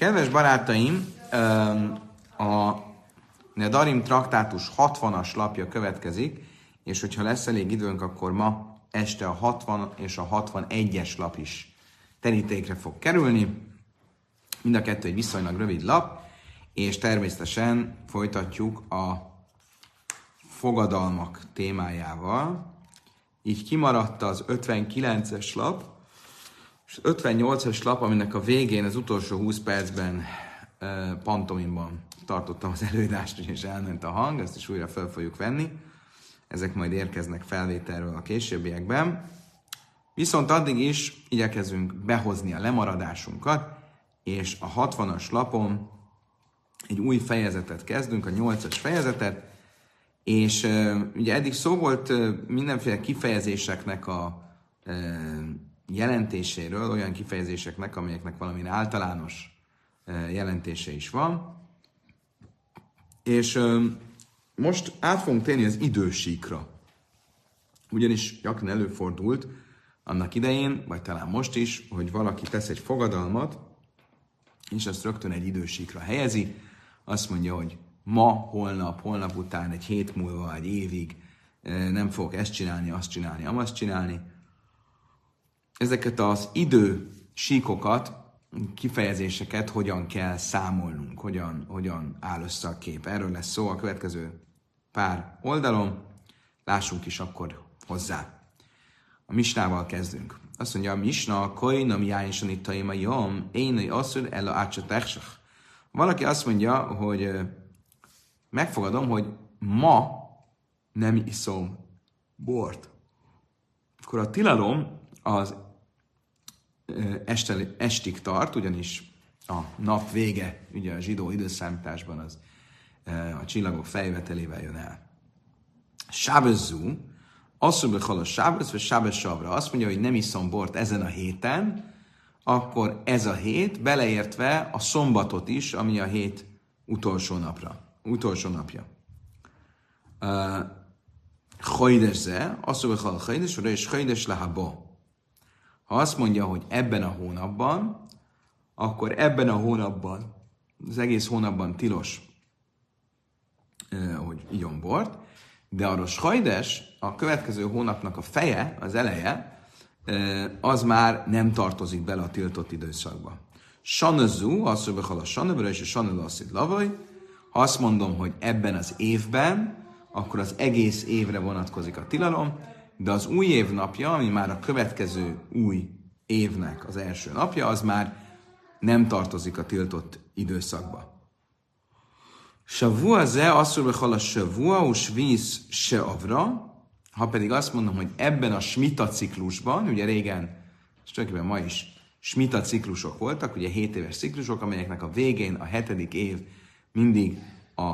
Kedves barátaim, a Nedarim traktátus 60-as lapja következik, és hogyha lesz elég időnk, akkor ma este a 60 és a 61-es lap is terítékre fog kerülni. Mind a kettő egy viszonylag rövid lap, és természetesen folytatjuk a fogadalmak témájával. Így kimaradt az 59-es lap, és 58-as lap, aminek a végén, az utolsó 20 percben uh, pantomimban tartottam az előadást, és elment a hang, ezt is újra fel fogjuk venni. Ezek majd érkeznek felvételről a későbbiekben. Viszont addig is igyekezünk behozni a lemaradásunkat, és a 60-as lapon egy új fejezetet kezdünk, a 8-as fejezetet, és ugye eddig szó volt mindenféle kifejezéseknek a jelentéséről, olyan kifejezéseknek, amelyeknek valami általános jelentése is van. És most át fogunk térni az idősíkra. Ugyanis gyakran előfordult annak idején, vagy talán most is, hogy valaki tesz egy fogadalmat, és azt rögtön egy idősíkra helyezi, azt mondja, hogy ma, holnap, holnap után, egy hét múlva, egy évig nem fogok ezt csinálni, azt csinálni, amazt csinálni, ezeket az idő síkokat, kifejezéseket hogyan kell számolnunk, hogyan, hogyan áll össze a kép. Erről lesz szó a következő pár oldalon. Lássunk is akkor hozzá. A misnával kezdünk. Azt mondja, a misna, koin, ami jájnsanitaim a jom, én asszur el a Valaki azt mondja, hogy megfogadom, hogy ma nem iszom bort. Akkor a tilalom az este, estig tart, ugyanis a nap vége, ugye a zsidó időszámításban az a csillagok fejvetelével jön el. Sábezzú, asszony a sábez, vagy sábez. Azt mondja, hogy nem iszom bort ezen a héten, akkor ez a hét, beleértve a szombatot is, ami a hét utolsó napra, utolsó napja. Hajdesze, azt mondja, hogy hajdes, és hajdes lehabo. Ha azt mondja, hogy ebben a hónapban, akkor ebben a hónapban, az egész hónapban tilos, hogy igyon bort, de a Roshajdes, a következő hónapnak a feje, az eleje, az már nem tartozik bele a tiltott időszakba. Sanazú, azt mondja, a sanabra és a sanalaszit lavaj, ha azt mondom, hogy ebben az évben, akkor az egész évre vonatkozik a tilalom, de az új év napja, ami már a következő új évnek az első napja, az már nem tartozik a tiltott időszakba. Savua ze asszul a savua, us víz se avra, ha pedig azt mondom, hogy ebben a smita ciklusban, ugye régen, és tulajdonképpen ma is smita ciklusok voltak, ugye 7 éves ciklusok, amelyeknek a végén a hetedik év mindig a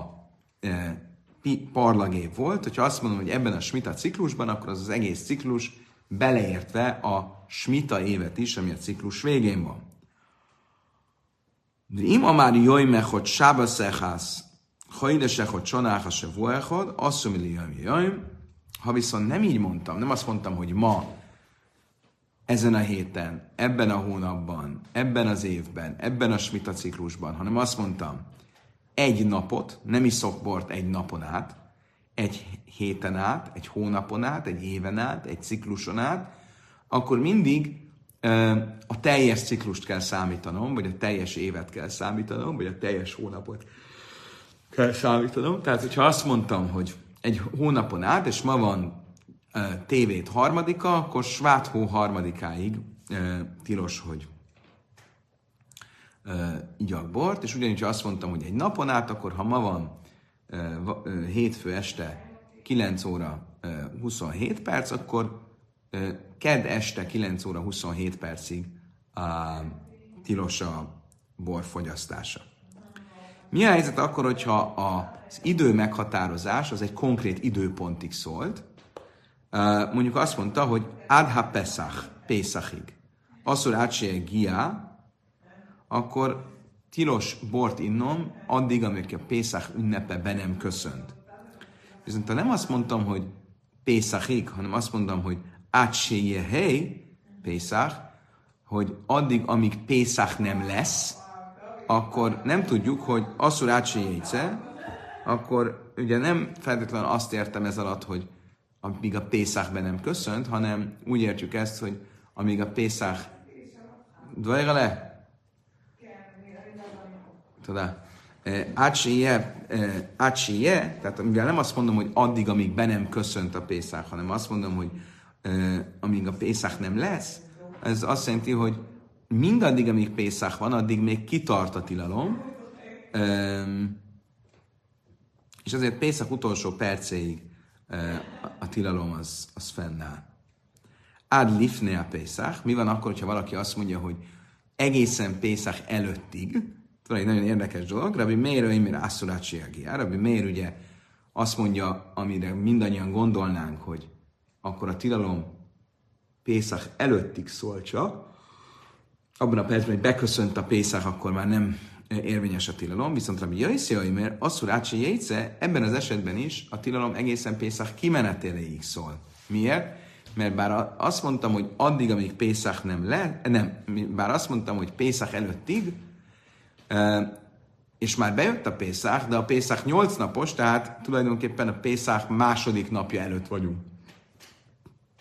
e, parlagév volt. Hogyha azt mondom, hogy ebben a smita ciklusban, akkor az az egész ciklus beleértve a smita évet is, ami a ciklus végén van. De ima már jöjj meg, hogy sába szehász, hajdesek, hogy csonáha se vuechod, asszumili jöjj. Ha viszont nem így mondtam, nem azt mondtam, hogy ma, ezen a héten, ebben a hónapban, ebben az évben, ebben a smita ciklusban, hanem azt mondtam, egy napot, nem iszok bort egy napon át, egy héten át, egy hónapon át, egy éven át, egy cikluson át, akkor mindig a teljes ciklust kell számítanom, vagy a teljes évet kell számítanom, vagy a teljes hónapot kell számítanom. Tehát, hogyha azt mondtam, hogy egy hónapon át, és ma van tévét harmadika, akkor sváthó harmadikáig tilos, hogy igyak bort, és ugyanígy, azt mondtam, hogy egy napon át, akkor ha ma van hétfő este 9 óra 27 perc, akkor ked este 9 óra 27 percig tilos a bor fogyasztása. Mi a helyzet akkor, hogyha az idő meghatározás az egy konkrét időpontig szólt? Mondjuk azt mondta, hogy Adha Pesach, Pesachig. Asszor átsége Gia, akkor tilos bort innom addig, amíg a Pészach ünnepe be nem köszönt. Viszont ha nem azt mondtam, hogy Pészachig, hanem azt mondom, hogy átséje hely, Pészach, hogy addig, amíg Pészach nem lesz, akkor nem tudjuk, hogy asszurácsi jéjce, akkor ugye nem feltétlenül azt értem ez alatt, hogy amíg a Pészák be nem köszönt, hanem úgy értjük ezt, hogy amíg a Pészák... Dvajra le? Tudod? Ácsije, ácsije, tehát mivel nem azt mondom, hogy addig, amíg be nem köszönt a Pészák, hanem azt mondom, hogy amíg a Pészák nem lesz, ez azt jelenti, hogy mindaddig, amíg Pészák van, addig még kitart a tilalom, és azért Pészak utolsó percéig a tilalom az, az fennáll. Ad lifne a Pészak. Mi van akkor, ha valaki azt mondja, hogy egészen Pészak előttig, van egy nagyon érdekes dolog, Rabbi Meir, Öimir, Asszurácsi Rabbi Meir ugye azt mondja, amire mindannyian gondolnánk, hogy akkor a tilalom Pészak előttig szól csak, abban a percben, hogy beköszönt a Pészak, akkor már nem érvényes a tilalom, viszont Rabbi Jaiszi mert Asszurácsi Jéce ebben az esetben is a tilalom egészen Pészak kimenetéléig szól. Miért? Mert bár azt mondtam, hogy addig, amíg Pészak nem le, nem, bár azt mondtam, hogy Pészak előttig, és már bejött a Pészák, de a Pészák 8 napos, tehát tulajdonképpen a Pészák második napja előtt vagyunk.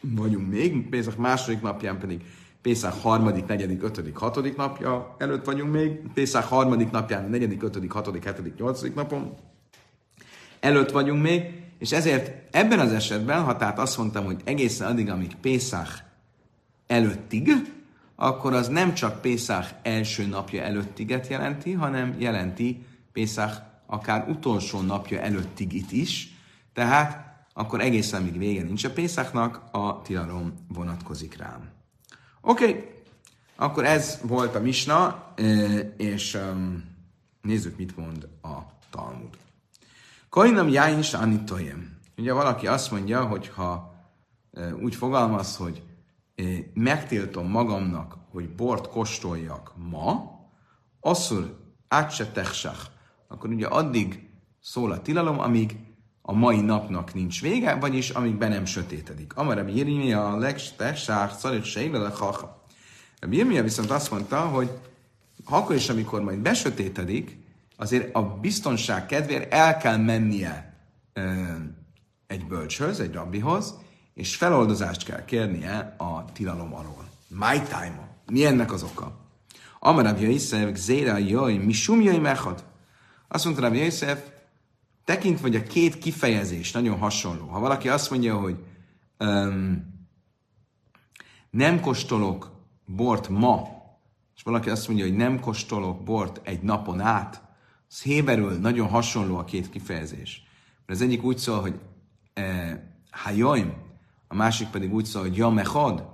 Vagyunk még, Pészák második napján pedig Pészák harmadik, negyedik, ötödik, hatodik napja előtt vagyunk még, Pészák harmadik napján, negyedik, ötödik, hatodik, hetedik, nyolcadik napon előtt vagyunk még, és ezért ebben az esetben, ha tehát azt mondtam, hogy egészen addig, amíg Pészák előttig, akkor az nem csak Pészák első napja előttiget jelenti, hanem jelenti Pészák akár utolsó napja előttigit is, tehát akkor egészen még vége nincs a Pészáknak, a tilalom vonatkozik rám. Oké, okay. akkor ez volt a misna, és nézzük, mit mond a Talmud. Kainam jáin sanitojem. Ugye valaki azt mondja, hogy ha úgy fogalmaz, hogy megtiltom magamnak, hogy bort kóstoljak ma, asszul átse akkor ugye addig szól a tilalom, amíg a mai napnak nincs vége, vagyis amíg be nem sötétedik. Amara Birmia a legstessár szarik sejle lechacha. Birmia viszont azt mondta, hogy akkor is, amikor majd besötétedik, azért a biztonság kedvéért el kell mennie egy bölcshöz, egy rabbihoz, és feloldozást kell kérnie a tilalom alól. My time. Mi ennek az oka? Amarabb Jöjszef, Zéra Jöjj, mi sumjai mechad. Azt mondta Rabbi Jöjszef, tekintve, hogy a két kifejezés nagyon hasonló. Ha valaki azt mondja, hogy um, nem kóstolok bort ma, és valaki azt mondja, hogy nem kóstolok bort egy napon át, az héberül nagyon hasonló a két kifejezés. Mert az egyik úgy szól, hogy eh, a másik pedig úgy szól, hogy jamechad.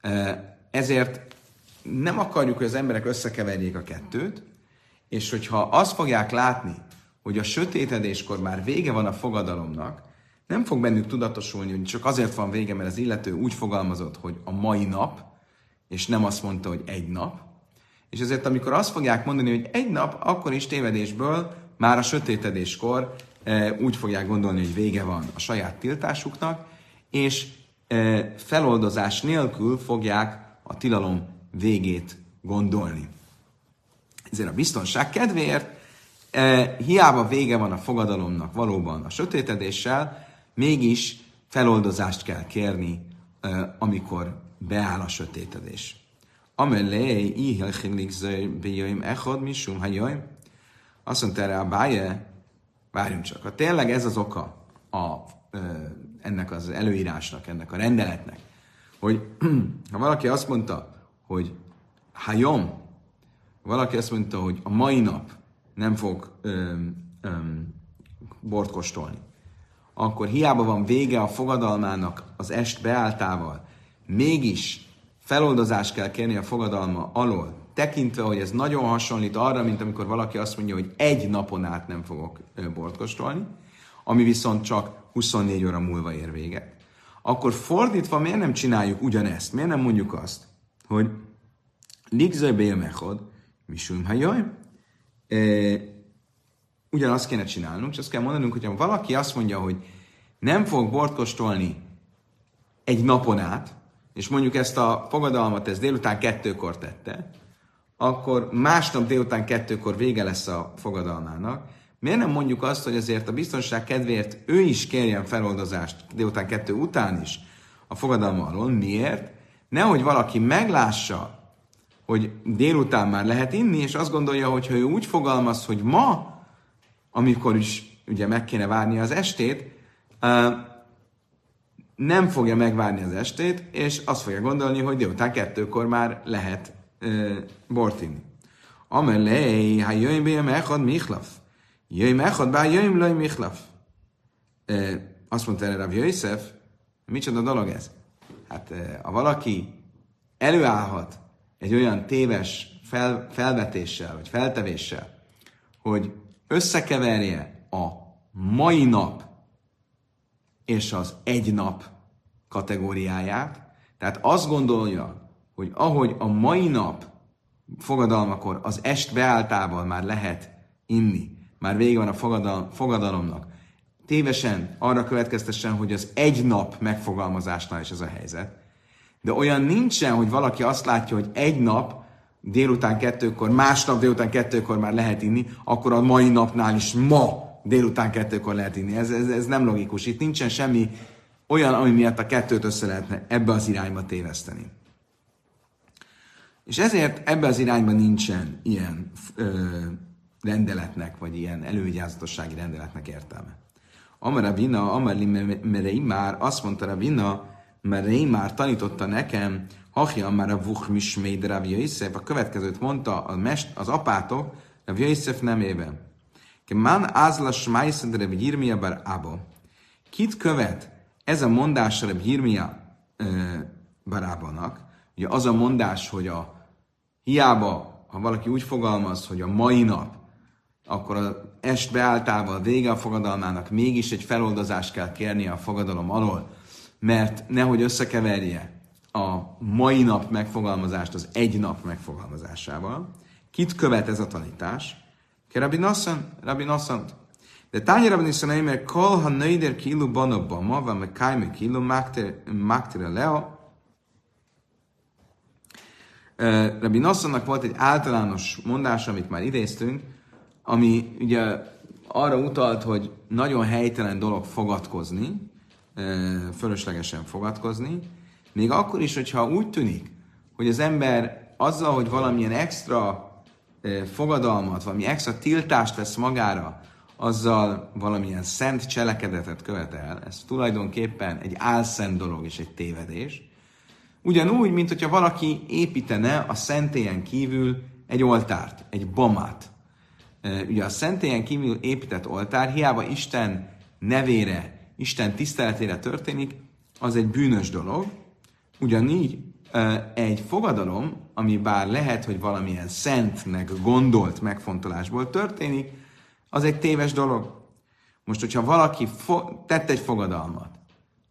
Eh, ezért nem akarjuk, hogy az emberek összekeverjék a kettőt, és hogyha azt fogják látni, hogy a sötétedéskor már vége van a fogadalomnak, nem fog bennük tudatosulni, hogy csak azért van vége, mert az illető úgy fogalmazott, hogy a mai nap, és nem azt mondta, hogy egy nap. És ezért, amikor azt fogják mondani, hogy egy nap, akkor is tévedésből már a sötétedéskor úgy fogják gondolni, hogy vége van a saját tiltásuknak, és feloldozás nélkül fogják a tilalom végét gondolni. Ezért a biztonság kedvéért hiába vége van a fogadalomnak valóban a sötétedéssel, mégis feloldozást kell kérni, amikor beáll a sötétedés. Amelé, ihel bejöjjön echod, misum hajöjjön. Azt mondta erre a báje, várjunk csak, ha tényleg ez az oka a, ennek az előírásnak, ennek a rendeletnek, hogy ha valaki azt mondta, hogy hajom, valaki azt mondta, hogy a mai nap nem fog öm, öm, bort kóstolni, akkor hiába van vége a fogadalmának az est beáltával, mégis feloldozást kell kérni a fogadalma alól, tekintve, hogy ez nagyon hasonlít arra, mint amikor valaki azt mondja, hogy egy napon át nem fogok bort kóstolni, ami viszont csak 24 óra múlva ér véget, akkor fordítva miért nem csináljuk ugyanezt? Miért nem mondjuk azt, hogy Ligzaj Bél Misum Hajaj, ugyanazt kéne csinálnunk, és azt kell mondanunk, hogy ha valaki azt mondja, hogy nem fog bort kóstolni egy napon át, és mondjuk ezt a fogadalmat ez délután kettőkor tette, akkor másnap délután kettőkor vége lesz a fogadalmának. Miért nem mondjuk azt, hogy azért a biztonság kedvéért ő is kérjen feloldozást délután kettő után is a fogadalma alól? Miért? Nehogy valaki meglássa, hogy délután már lehet inni, és azt gondolja, hogy ha ő úgy fogalmaz, hogy ma, amikor is ugye meg kéne várni az estét, nem fogja megvárni az estét, és azt fogja gondolni, hogy délután kettőkor már lehet bort inni. Amelej, ha jöjjön be mechad michlaf. Jöjjön mechad, bár jöjjön lej michlaf. Azt mondta erre Rav Jöjszef, micsoda dolog ez? Hát ha valaki előállhat egy olyan téves fel, felvetéssel, vagy feltevéssel, hogy összekeverje a mai nap és az egy nap kategóriáját, tehát azt gondolja, hogy ahogy a mai nap fogadalmakor az est beáltával már lehet inni, már vége van a fogadal, fogadalomnak, tévesen arra következtessen, hogy az egy nap megfogalmazásnál is ez a helyzet. De olyan nincsen, hogy valaki azt látja, hogy egy nap délután kettőkor, másnap délután kettőkor már lehet inni, akkor a mai napnál is ma délután kettőkor lehet inni. Ez, ez, ez nem logikus. Itt nincsen semmi olyan, ami miatt a kettőt össze lehetne ebbe az irányba téveszteni. És ezért ebbe az irányba nincsen ilyen ö, rendeletnek, vagy ilyen elővigyázatossági rendeletnek értelme. Amara Vina, Amari Merei már azt mondta a Vina, Merei már tanította nekem, Hachja már a Vuch Misméd Rav Yosef, a következőt mondta a mest, az apátok Rav Yosef nemében. Man ázla smajszed Rav Yirmia bar Abo. Kit követ ez a mondás Rav Yirmia barábanak? Ugye az a mondás, hogy a hiába, ha valaki úgy fogalmaz, hogy a mai nap, akkor az est beáltával vége a fogadalmának mégis egy feloldozást kell kérnie a fogadalom alól, mert nehogy összekeverje a mai nap megfogalmazást az egy nap megfogalmazásával. Kit követ ez a tanítás? Ke Rabbi Nassan, Rabbi Nassan. De tányi Rabbi Nassan, mert kol ha nöjder kilu banobba, ma van me kájme kilu máktire leo. Rabbi Nassannak volt egy általános mondás, amit már idéztünk, ami ugye arra utalt, hogy nagyon helytelen dolog fogadkozni, fölöslegesen fogadkozni, még akkor is, hogyha úgy tűnik, hogy az ember azzal, hogy valamilyen extra fogadalmat, valami extra tiltást vesz magára, azzal valamilyen szent cselekedetet követel, ez tulajdonképpen egy álszent dolog és egy tévedés. Ugyanúgy, mint hogyha valaki építene a szentélyen kívül egy oltárt, egy bomát. Ugye a szentélyen kívül épített oltár hiába Isten nevére, Isten tiszteletére történik, az egy bűnös dolog, Ugyanígy egy fogadalom, ami bár lehet, hogy valamilyen szentnek gondolt megfontolásból történik, az egy téves dolog. Most, hogyha valaki fo- tett egy fogadalmat,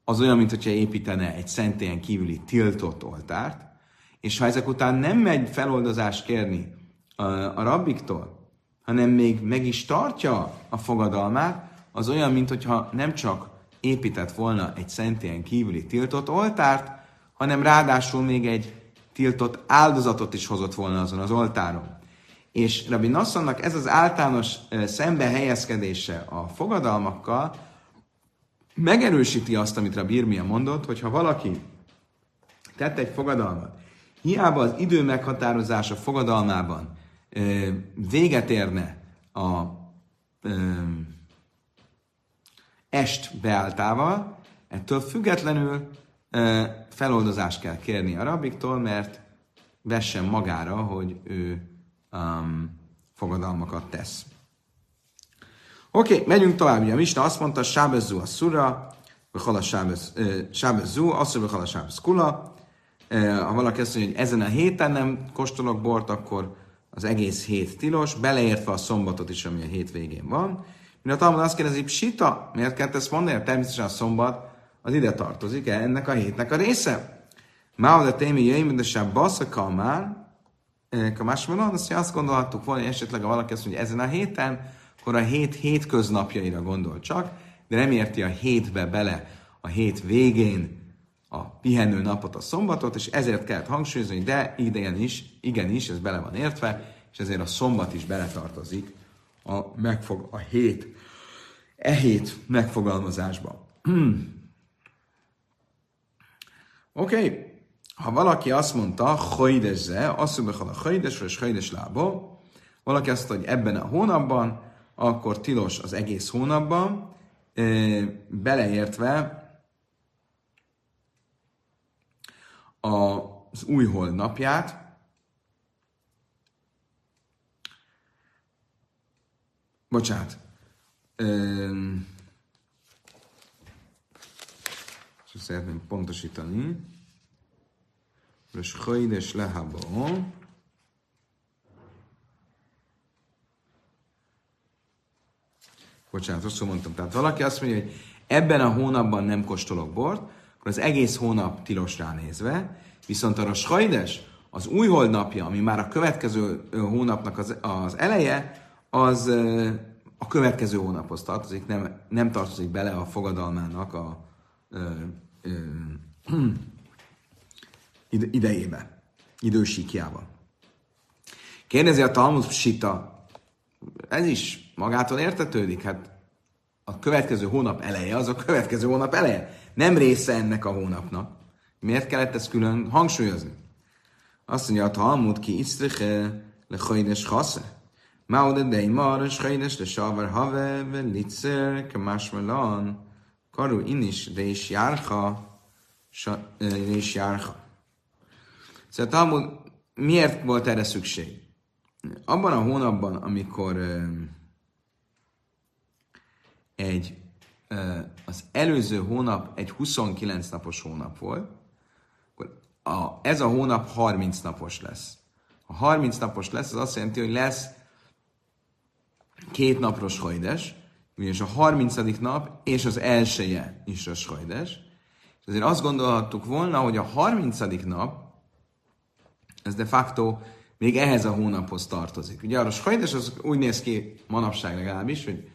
az olyan, mint hogyha építene egy szentélyen kívüli tiltott oltárt, és ha ezek után nem megy feloldozást kérni a, a rabbiktól, hanem még meg is tartja a fogadalmát, az olyan, mint hogyha nem csak épített volna egy szentélyen kívüli tiltott oltárt, hanem ráadásul még egy tiltott áldozatot is hozott volna azon az oltáron. És Rabbi Nassonnak ez az általános szembe helyezkedése a fogadalmakkal megerősíti azt, amit Rabbi Irmia mondott, hogy ha valaki tette egy fogadalmat, hiába az idő meghatározása fogadalmában véget érne a est beáltával, ettől függetlenül feloldozást kell kérni a rabbiktól, mert vessen magára, hogy ő fogadalmakat tesz. Oké, okay, megyünk tovább. Ugye a Misna azt mondta, sábezzu a szura, vagy sábezzu, azt mondja, a sábez kula. Ha valaki azt mondja, hogy ezen a héten nem kóstolok bort, akkor az egész hét tilos, beleértve a szombatot is, ami a hétvégén van. Mint a Talmud azt kérdezi, psita, miért kell ezt mondani? Természetesen a szombat az ide tartozik ennek a hétnek a része. Máad a témi jöjjön, de sem bassza kamár, kamásmanon, azt, azt gondolhattuk volna, hogy esetleg ha valaki azt mondja, ezen a héten, akkor a hét hétköznapjaira gondol csak, de nem érti a hétbe bele, a hét végén a pihenő napot, a szombatot, és ezért kellett hangsúlyozni, de idején is, igenis, ez bele van értve, és ezért a szombat is beletartozik a, megfog, a hét, e hét megfogalmazásba. Oké, okay. ha valaki azt mondta, hojdezze, azt mondja, a hojdesről és hojdes lába, valaki azt mondta, hogy ebben a hónapban, akkor tilos az egész hónapban, beleértve az új hold napját, bocsánat, és szeretném pontosítani, és Hajdes Lehaba, Bocsánat, rosszul mondtam. Tehát valaki azt mondja, hogy ebben a hónapban nem kóstolok bort, akkor az egész hónap tilos ránézve, viszont a Sajdes, az új holdnapja, ami már a következő hónapnak az, az eleje, az a következő hónaphoz tartozik, nem, nem tartozik bele a fogadalmának a ö, ö, idejébe, idősíkjába. Kérdezi a Talmud Sita, ez is magától értetődik, hát a következő hónap eleje az a következő hónap eleje. Nem része ennek a hónapnak. Miért kellett ezt külön hangsúlyozni? Azt mondja, a Talmud ki isztriche le hajdes hasze. Maude de imar, és hajdes le savar have, ve litzer, ke másmelan, karu inis, de is járha, de is járha. Szóval Talmud, miért volt erre szükség? Abban a hónapban, amikor egy, az előző hónap egy 29 napos hónap volt, akkor a, ez a hónap 30 napos lesz. Ha 30 napos lesz, az azt jelenti, hogy lesz két napros hajdes, ugyanis a 30. nap és az elsője is a hajdes. És azért azt gondolhattuk volna, hogy a 30. nap, ez de facto még ehhez a hónaphoz tartozik. Ugye a hajdes az úgy néz ki manapság legalábbis, hogy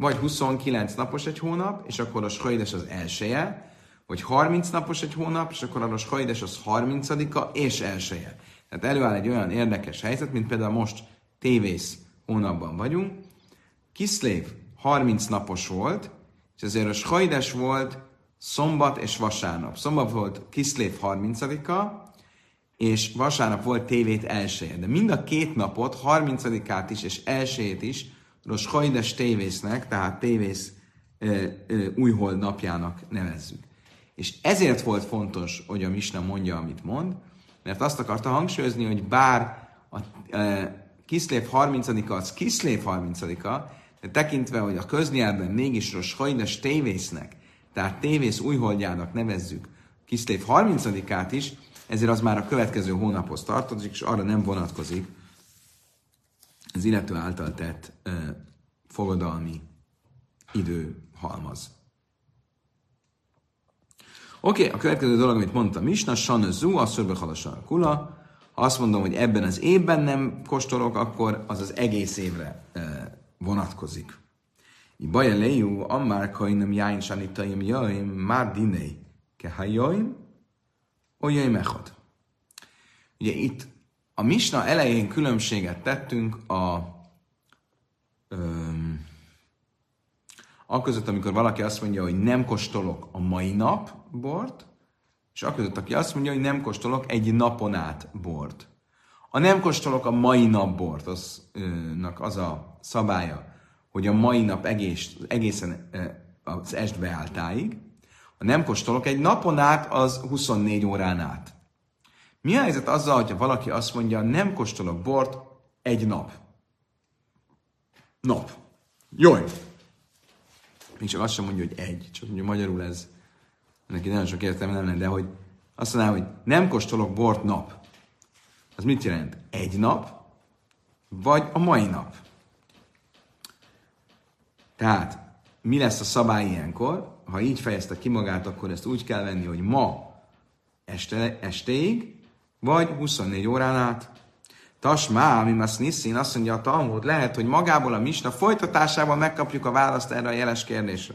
vagy 29 napos egy hónap, és akkor a Shajdes az elsője, vagy 30 napos egy hónap, és akkor a Shajdes az 30-a és elsője. Tehát előáll egy olyan érdekes helyzet, mint például most tévész hónapban vagyunk. Kiszlév 30 napos volt, és ezért a Shajdes volt szombat és vasárnap. Szombat volt Kiszlév 30-a, és vasárnap volt tévét elsője. De mind a két napot, 30-át is és elsőjét is Rosh Hajdes tévésznek, tehát tévész újhold napjának nevezzük. És ezért volt fontos, hogy a Misna mondja, amit mond, mert azt akarta hangsúlyozni, hogy bár a e, Kiszlév 30-a az Kiszlév 30-a, de tekintve, hogy a köznyelben mégis Rosh Hajdes tévésznek, tehát tévész újholdjának nevezzük Kiszlév 30-át is, ezért az már a következő hónaphoz tartozik, és arra nem vonatkozik, az illető által tett ö, fogadalmi időhalmaz. Oké, okay, a következő dolog, amit mondtam Misna, Sana Zu, asszorbe halasan kula. Ha azt mondom, hogy ebben az évben nem kóstolok, akkor az az egész évre ö, vonatkozik. Baja lejú, ammár kajnem jájn sanitaim jaim, már dinei, kehajaim, olyan mechad. Ugye itt a misna elején különbséget tettünk a öm, a között, amikor valaki azt mondja, hogy nem kóstolok a mai nap bort, és a között, aki azt mondja, hogy nem kóstolok egy napon át bort. A nem kóstolok a mai nap bort, aznak az a szabálya, hogy a mai nap egész, egészen az est beálltáig. A nem kóstolok egy napon át, az 24 órán át. Mi a helyzet azzal, hogyha valaki azt mondja, nem kóstolok bort egy nap? Nap. Jaj! Még csak azt sem mondja, hogy egy, csak mondja magyarul ez, neki nagyon sok értelme nem lenne, de hogy azt mondaná, hogy nem kóstolok bort nap. Az mit jelent? Egy nap, vagy a mai nap. Tehát, mi lesz a szabály ilyenkor? Ha így fejezte ki magát, akkor ezt úgy kell venni, hogy ma este, estéig, vagy 24 órán át. Tasmá, mi más niszin, azt mondja a Talmud, lehet, hogy magából a misna folytatásában megkapjuk a választ erre a jeles kérdésre.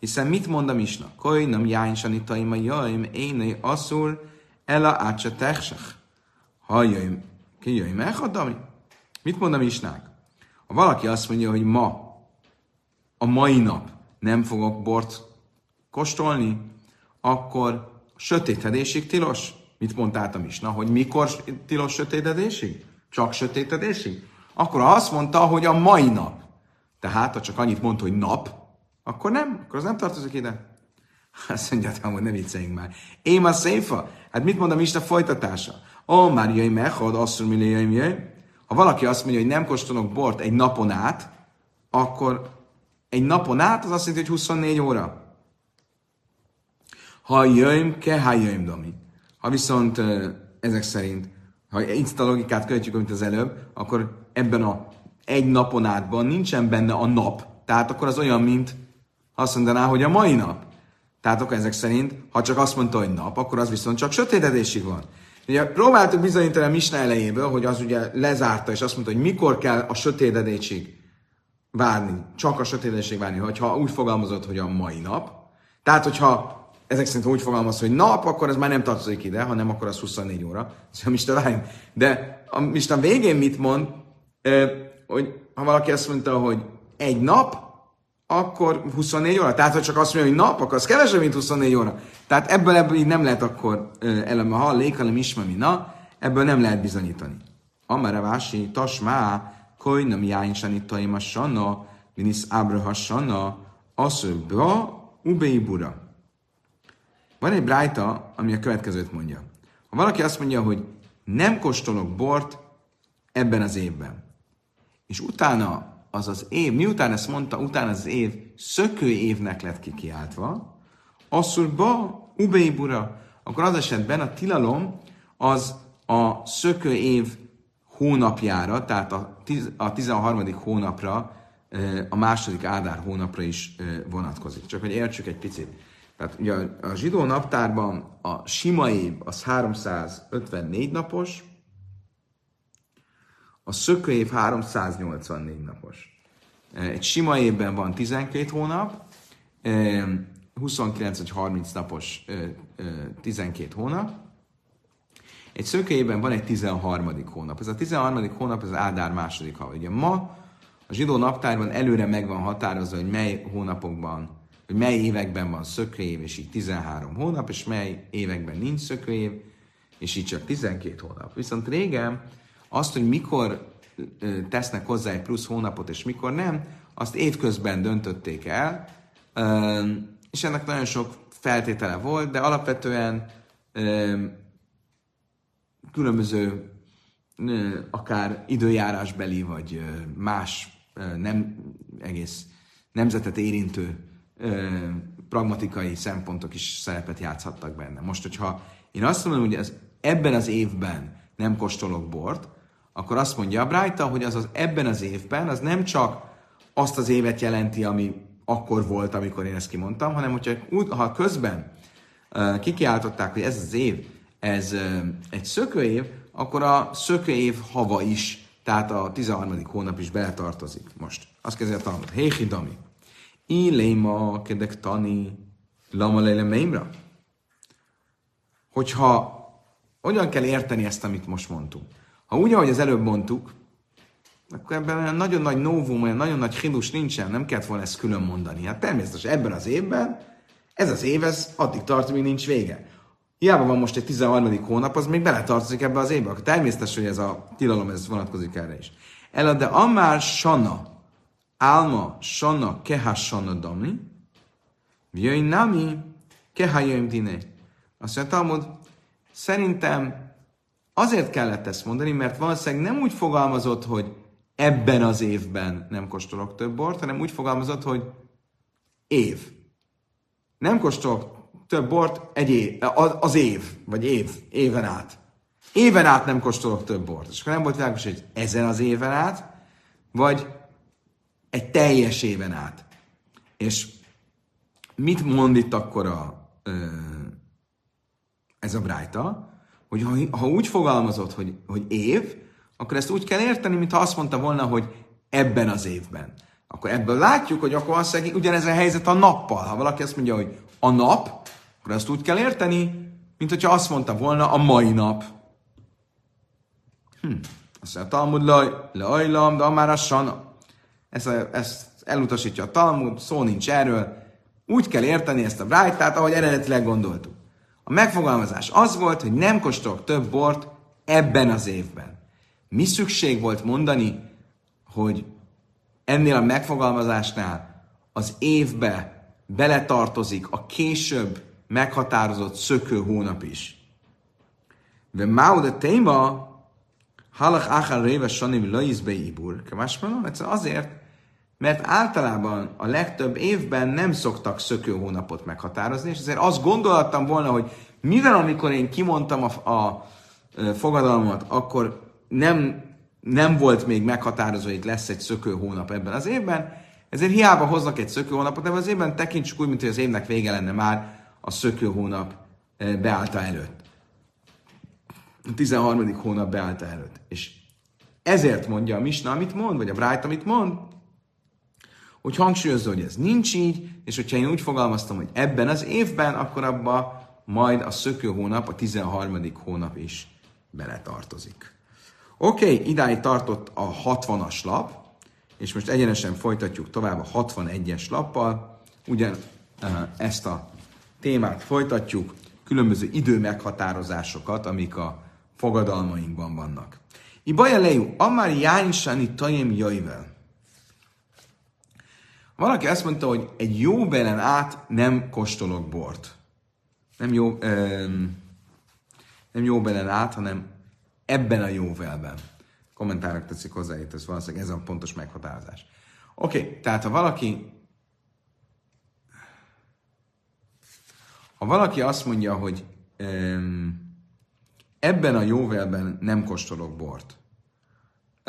Hiszen mit mond a misna? Koj nem jány sanitaim a jaim, én asszul ela átsa teksek. Ha jöjjön, ki jöjjön meghadami? Mit mond a misnák? Ha valaki azt mondja, hogy ma, a mai nap nem fogok bort kóstolni, akkor sötétedésig tilos. Mit mondtál a misna? Hogy mikor tilos sötétedésig? Csak sötétedésig? Akkor azt mondta, hogy a mai nap. Tehát, ha csak annyit mondta, hogy nap, akkor nem, akkor az nem tartozik ide. Azt mondja, hogy ne vicceljünk már. Én a széfa. Hát mit mond a Mista folytatása? Ó, már jöjj mechad, asszur millióim jöjj. Ha valaki azt mondja, hogy nem kóstolok bort egy napon át, akkor egy napon át az azt jelenti, hogy 24 óra. Ha jöjjm, ke ha jöjjm domi. Ha viszont ezek szerint, ha itt a logikát követjük, amit az előbb, akkor ebben a egy napon átban nincsen benne a nap. Tehát akkor az olyan, mint azt mondaná, hogy a mai nap. Tehát akkor ezek szerint, ha csak azt mondta, hogy nap, akkor az viszont csak sötétedésig van. Ugye próbáltuk bizonyítani a Misna elejéből, hogy az ugye lezárta, és azt mondta, hogy mikor kell a sötétedésig várni, csak a sötétedésig várni, hogyha úgy fogalmazott, hogy a mai nap. Tehát, hogyha ezek szerint úgy fogalmaz, hogy nap, akkor ez már nem tartozik ide, hanem akkor az 24 óra. Szóval Mista várjunk. De a Mista végén mit mond, hogy ha valaki azt mondta, hogy egy nap, akkor 24 óra. Tehát, ha csak azt mondja, hogy nap, akkor az kevesebb, mint 24 óra. Tehát ebből, ebből így nem lehet akkor eleme hallék, hanem ismami na, ebből nem lehet bizonyítani. Amara vási, tasmá, kojnam jájnsani taima sanna, vinis ábraha sanna, bra, ubei bura. Van egy brájta, ami a következőt mondja. Ha valaki azt mondja, hogy nem kóstolok bort ebben az évben, és utána az az év, miután ezt mondta, utána az év szökő évnek lett kikiáltva, asszurba ubeibura, akkor az esetben a tilalom az a szökő év hónapjára, tehát a, tiz, a 13. hónapra, a második Ádár hónapra is vonatkozik. Csak hogy értsük egy picit. Tehát ugye a zsidó naptárban a sima év az 354 napos, a szökő év 384 napos. Egy sima évben van 12 hónap, 29 vagy 30 napos 12 hónap. Egy szökő évben van egy 13. hónap. Ez a 13. hónap az Ádár második hav. Ugye ma a zsidó naptárban előre meg van határozva, hogy mely hónapokban, hogy mely években van szökőév, és így 13 hónap, és mely években nincs szökőév, és így csak 12 hónap. Viszont régen azt, hogy mikor tesznek hozzá egy plusz hónapot, és mikor nem, azt évközben döntötték el, és ennek nagyon sok feltétele volt, de alapvetően különböző akár időjárásbeli, vagy más nem egész nemzetet érintő pragmatikai szempontok is szerepet játszhattak benne. Most, hogyha én azt mondom, hogy ez, ebben az évben nem kóstolok bort, akkor azt mondja a Brájta, hogy az, az ebben az évben, az nem csak azt az évet jelenti, ami akkor volt, amikor én ezt kimondtam, hanem hogyha ha közben uh, kikiáltották, hogy ez az év, ez uh, egy szökőév, akkor a szökőév hava is, tehát a 13. hónap is beletartozik. Most azt kezdje a tanulmat. Héhi dami. Iléma kedek tani lama meimra. Hogyha hogyan kell érteni ezt, amit most mondtunk? Ha úgy, ahogy az előbb mondtuk, akkor ebben olyan nagyon nagy novum, olyan nagyon nagy hidus nincsen, nem kellett volna ezt külön mondani. Hát természetesen ebben az évben, ez az év, ez addig tart, míg nincs vége. Hiába van most egy 13. hónap, az még beletartozik ebbe az évbe. Akkor természetesen, hogy ez a tilalom, ez vonatkozik erre is. Ela de amár sana, álma, sana, keha sana dami, jöjj nami, keha jöjj dine. Azt mondja, Talmud, szerintem Azért kellett ezt mondani, mert valószínűleg nem úgy fogalmazott, hogy ebben az évben nem kóstolok több bort, hanem úgy fogalmazott, hogy év. Nem kóstolok több bort egy év, az év, vagy év, éven át. Éven át nem kóstolok több bort. És akkor nem volt világos, hogy ezen az éven át, vagy egy teljes éven át. És mit mond itt akkor a, ez a brájta? hogy ha, ha úgy fogalmazott, hogy, hogy év, akkor ezt úgy kell érteni, mintha azt mondta volna, hogy ebben az évben. akkor ebből látjuk, hogy akkor mondja, ugyanez a helyzet a nappal. Ha valaki azt mondja, hogy a nap, akkor azt úgy kell érteni, mint hogyha azt mondta volna a mai nap. Hm. Azt mondja, Talmud laj, lajlam, de már a sana. Ezt, ezt elutasítja a Talmud, szó nincs erről. Úgy kell érteni ezt a brájtát, ahogy eredetileg gondoltuk. A megfogalmazás az volt, hogy nem kóstolok több bort ebben az évben. Mi szükség volt mondani, hogy ennél a megfogalmazásnál az évbe beletartozik a később meghatározott szökő hónap is. De Mao de téma, halach achar réves sanim laizbe ibur, azért, mert általában a legtöbb évben nem szoktak szökő hónapot meghatározni, és ezért azt gondoltam volna, hogy mivel amikor én kimondtam a, a fogadalmat, akkor nem, nem volt még meghatározó, hogy lesz egy szökő hónap ebben az évben, ezért hiába hoznak egy szökő hónapot ebben az évben, tekintsük úgy, mint hogy az évnek vége lenne már a szökő hónap beállta előtt. A 13. hónap beállta előtt. És ezért mondja a Misna, amit mond, vagy a Brájt, amit mond, hogy hangsúlyozza, hogy ez nincs így, és hogyha én úgy fogalmaztam, hogy ebben az évben, akkor abba majd a szökő hónap, a 13. hónap is beletartozik. Oké, okay, idáig tartott a 60-as lap, és most egyenesen folytatjuk tovább a 61-es lappal. Ugyan ezt a témát folytatjuk, különböző időmeghatározásokat, amik a fogadalmainkban vannak. Ibaja lejú, amár jájnsani tajem jaivel. Valaki azt mondta, hogy egy jó belen át nem kóstolok bort. Nem jó, um, nem jó belen át, hanem ebben a jóvelben. Kommentárok teszik hozzá, itt ez valószínűleg ez a pontos meghatározás. Oké, okay, tehát ha valaki ha valaki azt mondja, hogy um, ebben a jóvelben nem kóstolok bort,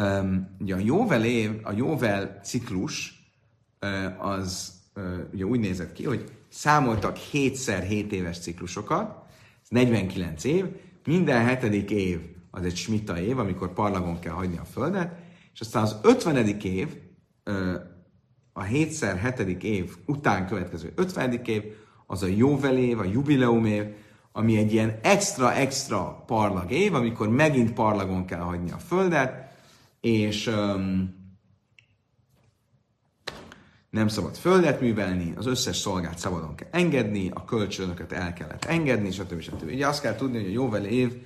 um, ugye a jóvel év, a jóvel ciklus az ugye úgy nézett ki, hogy számoltak 7x 7 éves ciklusokat, ez 49 év, minden hetedik év az egy smita év, amikor parlagon kell hagyni a földet, és aztán az 50. év, a 7x 7. év után következő 50. év, az a jóvel év, a jubileum év, ami egy ilyen extra-extra parlag év, amikor megint parlagon kell hagyni a földet, és um, nem szabad földet művelni, az összes szolgát szabadon kell engedni, a kölcsönöket el kellett engedni, stb. stb. Ugye azt kell tudni, hogy a jóvel év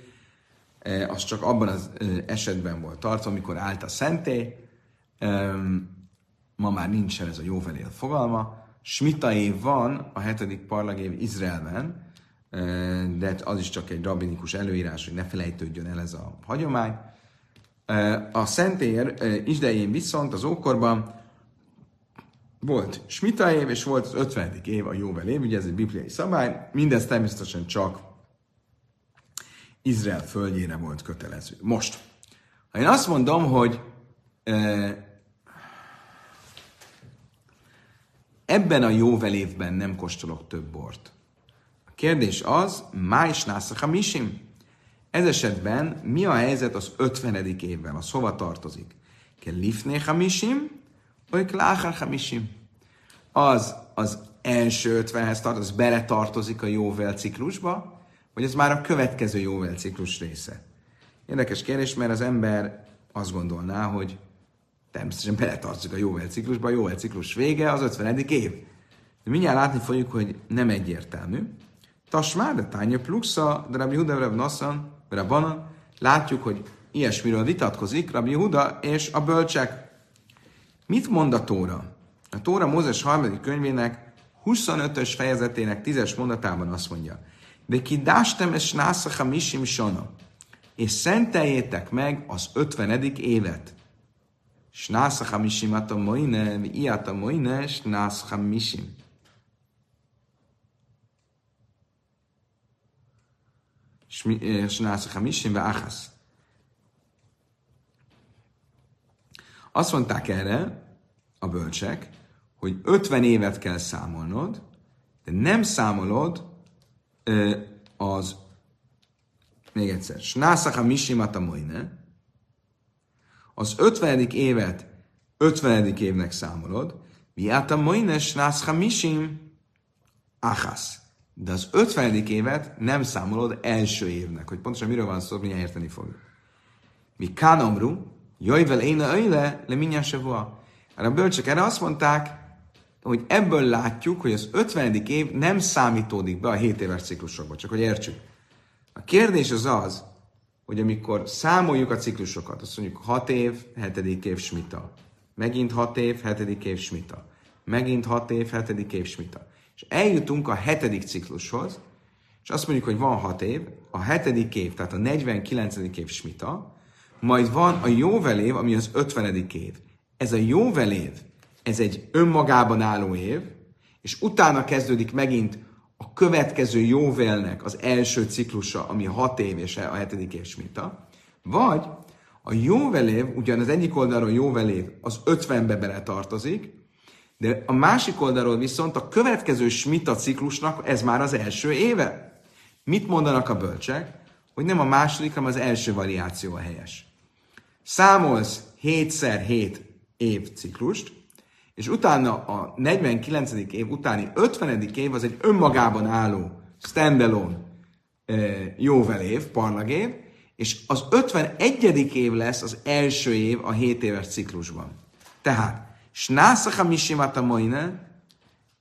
az csak abban az esetben volt tartva, amikor állt a szentély, ma már nincsen ez a jóvel év fogalma, Smita év van, a hetedik parlagév Izraelben, e, de az is csak egy rabinikus előírás, hogy ne felejtődjön el ez a hagyomány. A szentér idején viszont az ókorban volt Smita év, és volt az 50. év, a Jóvel év, ugye ez egy bibliai szabály, mindez természetesen csak Izrael földjére volt kötelező. Most, ha én azt mondom, hogy ebben a Jóvel évben nem kóstolok több bort. A kérdés az, májs nászak misim. Ez esetben mi a helyzet az 50. évvel? Az hova tartozik? Kell lifné hamisim, vagy kláhar hamisim. Az az első ötvenhez tart, az beletartozik a jóvel ciklusba, vagy ez már a következő jóvel ciklus része. Érdekes kérdés, mert az ember azt gondolná, hogy természetesen beletartozik a jóvel ciklusba, a jóvel ciklus vége az 50. év. De mindjárt látni fogjuk, hogy nem egyértelmű. Tasmár, de tánya pluxa, de Rabbi Huda, Rabbi Nassan, Rabbanan, látjuk, hogy ilyesmiről vitatkozik Rabbi Huda és a bölcsek. Mit mond a Tóra? A Tóra Mózes harmadik könyvének 25-ös fejezetének 10-es mondatában azt mondja, de ki dástem es nászacha misim sona, és szenteljétek meg az 50. évet. Snászacha misim a moine, iata moine, snászacha misim. Snászacha misim ve achasz. Azt mondták erre a bölcsek, hogy 50 évet kell számolnod, de nem számolod az, még egyszer, Snászaka Mishimata Moine, az 50. évet 50. évnek számolod, viáta moines nász hamisim achasz. De az 50. évet nem számolod első évnek, hogy pontosan miről van szó, mindjárt érteni fogjuk. Mi kánomru, jöjvel én a öjle, le mindjárt se Erre a bölcsök erre azt mondták, hogy ebből látjuk, hogy az 50. év nem számítódik be a 7 éves ciklusokba, csak hogy értsük. A kérdés az az, hogy amikor számoljuk a ciklusokat, azt mondjuk 6 év, 7. év smita, megint 6 év, 7. év smita, megint 6 év, 7. év smita. És eljutunk a 7. ciklushoz, és azt mondjuk, hogy van 6 év, a 7. év, tehát a 49. év smita, majd van a jóvel év, ami az 50. év. Ez a jóvel év, ez egy önmagában álló év, és utána kezdődik megint a következő jóvélnek az első ciklusa, ami 6 év és a hetedik év smita, vagy a jóvelév, ugyan az egyik oldalról jóvelév az 50-be bele tartozik, de a másik oldalról viszont a következő smita ciklusnak ez már az első éve. Mit mondanak a bölcsek? Hogy nem a második, hanem az első variáció a helyes. Számolsz 7x7 év ciklust, és utána a 49. év utáni 50. év az egy önmagában álló standalone jóvelév, parlagév, és az 51. év lesz az első év a 7 éves ciklusban. Tehát, Snászacha Mishimata Moine,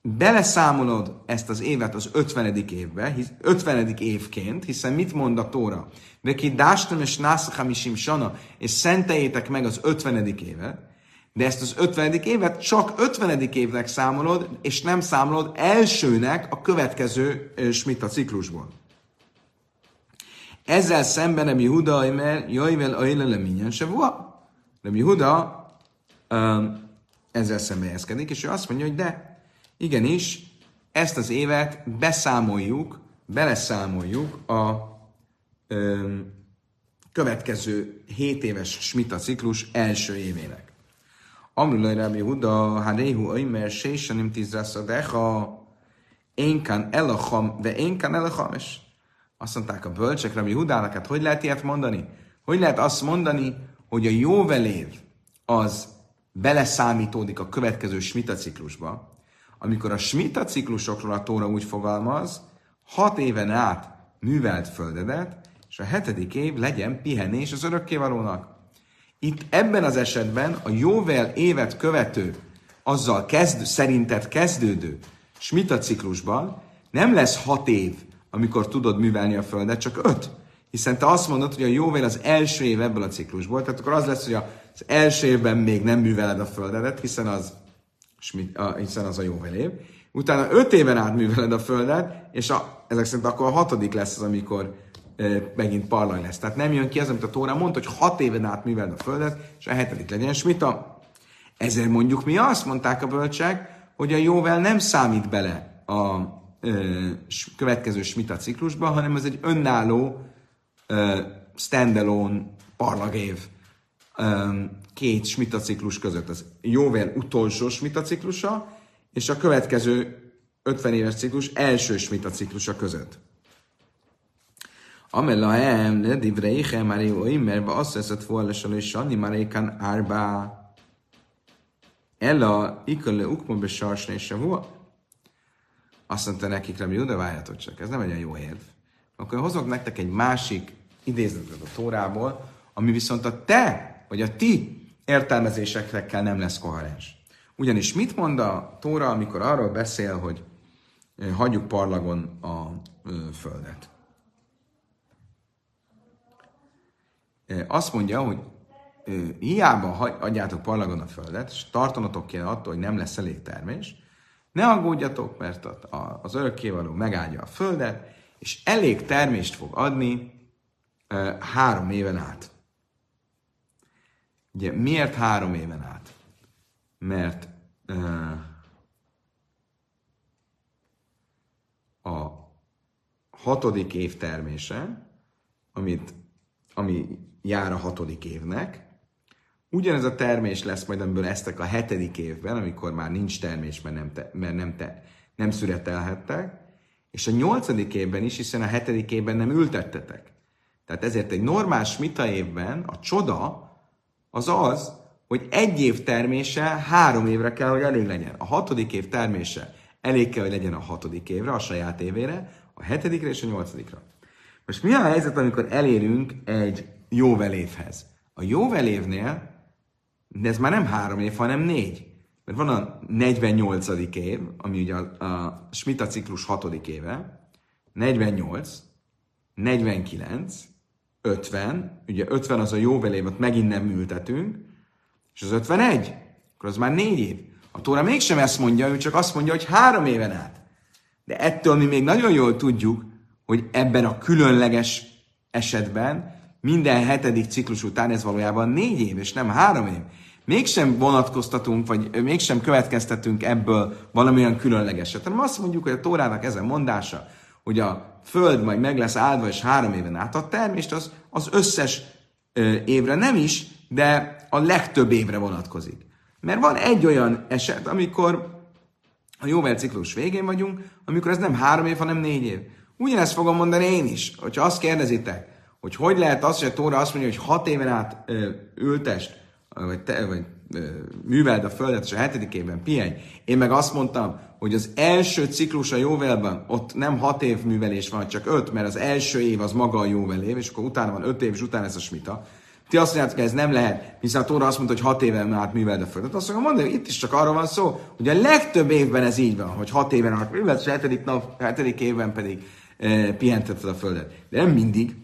beleszámolod ezt az évet az 50. évbe, 50. évként, hiszen mit mond a Tóra? Veki dástam és nászacha mishim sana, és szenteljétek meg az 50. évet, de ezt az 50. évet csak 50. évnek számolod, és nem számolod elsőnek a következő smita ciklusból. Ezzel szemben nem Yehuda Aimer, Jajvel Ajle Leminyen se volt. Nem Yehuda um, ezzel szembelyezkedik, és ő azt mondja, hogy de, igenis, ezt az évet beszámoljuk, beleszámoljuk a um, következő 7 éves smita ciklus első évének. Amrulaj Rabbi Huda, Harehu Oimer, Sésanim Tizraszadecha, Énkan Elacham, de Énkan Elachames. Azt mondták a bölcsek Rabbi Hudának, hát hogy lehet ilyet mondani? Hogy lehet azt mondani, hogy a jóvelév az beleszámítódik a következő smita ciklusba, amikor a smita ciklusokról a Tóra úgy fogalmaz, hat éven át művelt földedet, és a hetedik év legyen pihenés az örökkévalónak. Itt ebben az esetben a jóvel évet követő, azzal kezd, szerinted kezdődő smita ciklusban nem lesz hat év, amikor tudod művelni a földet, csak öt. Hiszen te azt mondod, hogy a jóvel az első év ebből a ciklusból, tehát akkor az lesz, hogy az első évben még nem műveled a földet, hiszen az, hiszen az a jóvel év. Utána öt éven át műveled a földet, és a, ezek szerint akkor a hatodik lesz az, amikor megint parlaj lesz. Tehát nem jön ki az, amit a Tóra mondta, hogy hat éven át műveld a földet, és a hetedik legyen smita. Ezért mondjuk mi azt mondták a bölcsek, hogy a jóvel nem számít bele a ö, következő smita ciklusba, hanem ez egy önálló ö, standalone parlagév két smitaciklus között. Az jóvel utolsó smitaciklusa, és a következő 50 éves ciklus első smitaciklusa között. Amelahem, le divreiche, már jó immerbe, azt veszett forlásol, és Sanni Marékan Árbá. Ella, ikölő ukma besarsne és volt. Azt mondta nekik, nem jó, de várjatok csak, ez nem egy olyan jó érv. Akkor hozok nektek egy másik idézetet a Tórából, ami viszont a te vagy a ti értelmezésekkel nem lesz koherens. Ugyanis mit mond a Tóra, amikor arról beszél, hogy hagyjuk parlagon a földet? azt mondja, hogy hiába adjátok parlagon a földet, és tartanatok kell attól, hogy nem lesz elég termés, ne aggódjatok, mert az örökkévaló megáldja a földet, és elég termést fog adni három éven át. Ugye miért három éven át? Mert a hatodik év termése, amit, ami jár a hatodik évnek. Ugyanez a termés lesz majd, amiből eztek a hetedik évben, amikor már nincs termés, mert nem, te, mert nem, te, nem szüretelhettek, és a nyolcadik évben is, hiszen a hetedik évben nem ültettetek. Tehát ezért egy normál smita évben a csoda az az, hogy egy év termése három évre kell, hogy elég legyen. A hatodik év termése elég kell, hogy legyen a hatodik évre, a saját évére, a hetedikre és a nyolcadikra. Most mi a helyzet, amikor elérünk egy jóvelévhez? A jóvelévnél, de ez már nem három év, hanem négy. Mert van a 48. év, ami ugye a, a Smita ciklus hatodik éve, 48, 49, 50, ugye 50 az a jóvelév, ott megint nem ültetünk, és az 51, akkor az már négy év. A Tóra mégsem ezt mondja, ő csak azt mondja, hogy három éven át. De ettől mi még nagyon jól tudjuk, hogy ebben a különleges esetben minden hetedik ciklus után ez valójában négy év, és nem három év. Mégsem vonatkoztatunk, vagy mégsem következtetünk ebből valamilyen különlegeset, hanem azt mondjuk, hogy a Tórának ez a mondása, hogy a föld majd meg lesz áldva, és három éven át a termést, az, az összes ö, évre nem is, de a legtöbb évre vonatkozik. Mert van egy olyan eset, amikor a jóvel ciklus végén vagyunk, amikor ez nem három év, hanem négy év. Ugyanezt fogom mondani én is, hogyha azt kérdezitek, hogy hogy lehet az, hogy a Tóra azt mondja, hogy hat éven át ö, ültest, vagy, te, vagy ö, műveld a földet, és a hetedikében pihenj. Én meg azt mondtam, hogy az első ciklus a jóvelben, ott nem hat év művelés van, csak öt, mert az első év az maga a jóvelév, és akkor utána van öt év, és utána ez a smita. Ti azt mondjátok, hogy ez nem lehet, hiszen a Tóra azt mondta, hogy hat éven át műveld a földet. Azt mondom, hogy itt is csak arról van szó, hogy a legtöbb évben ez így van, hogy hat éven át műveld, és a hetedik, nap, hetedik évben pedig e, pihenteted a földet. De nem mindig.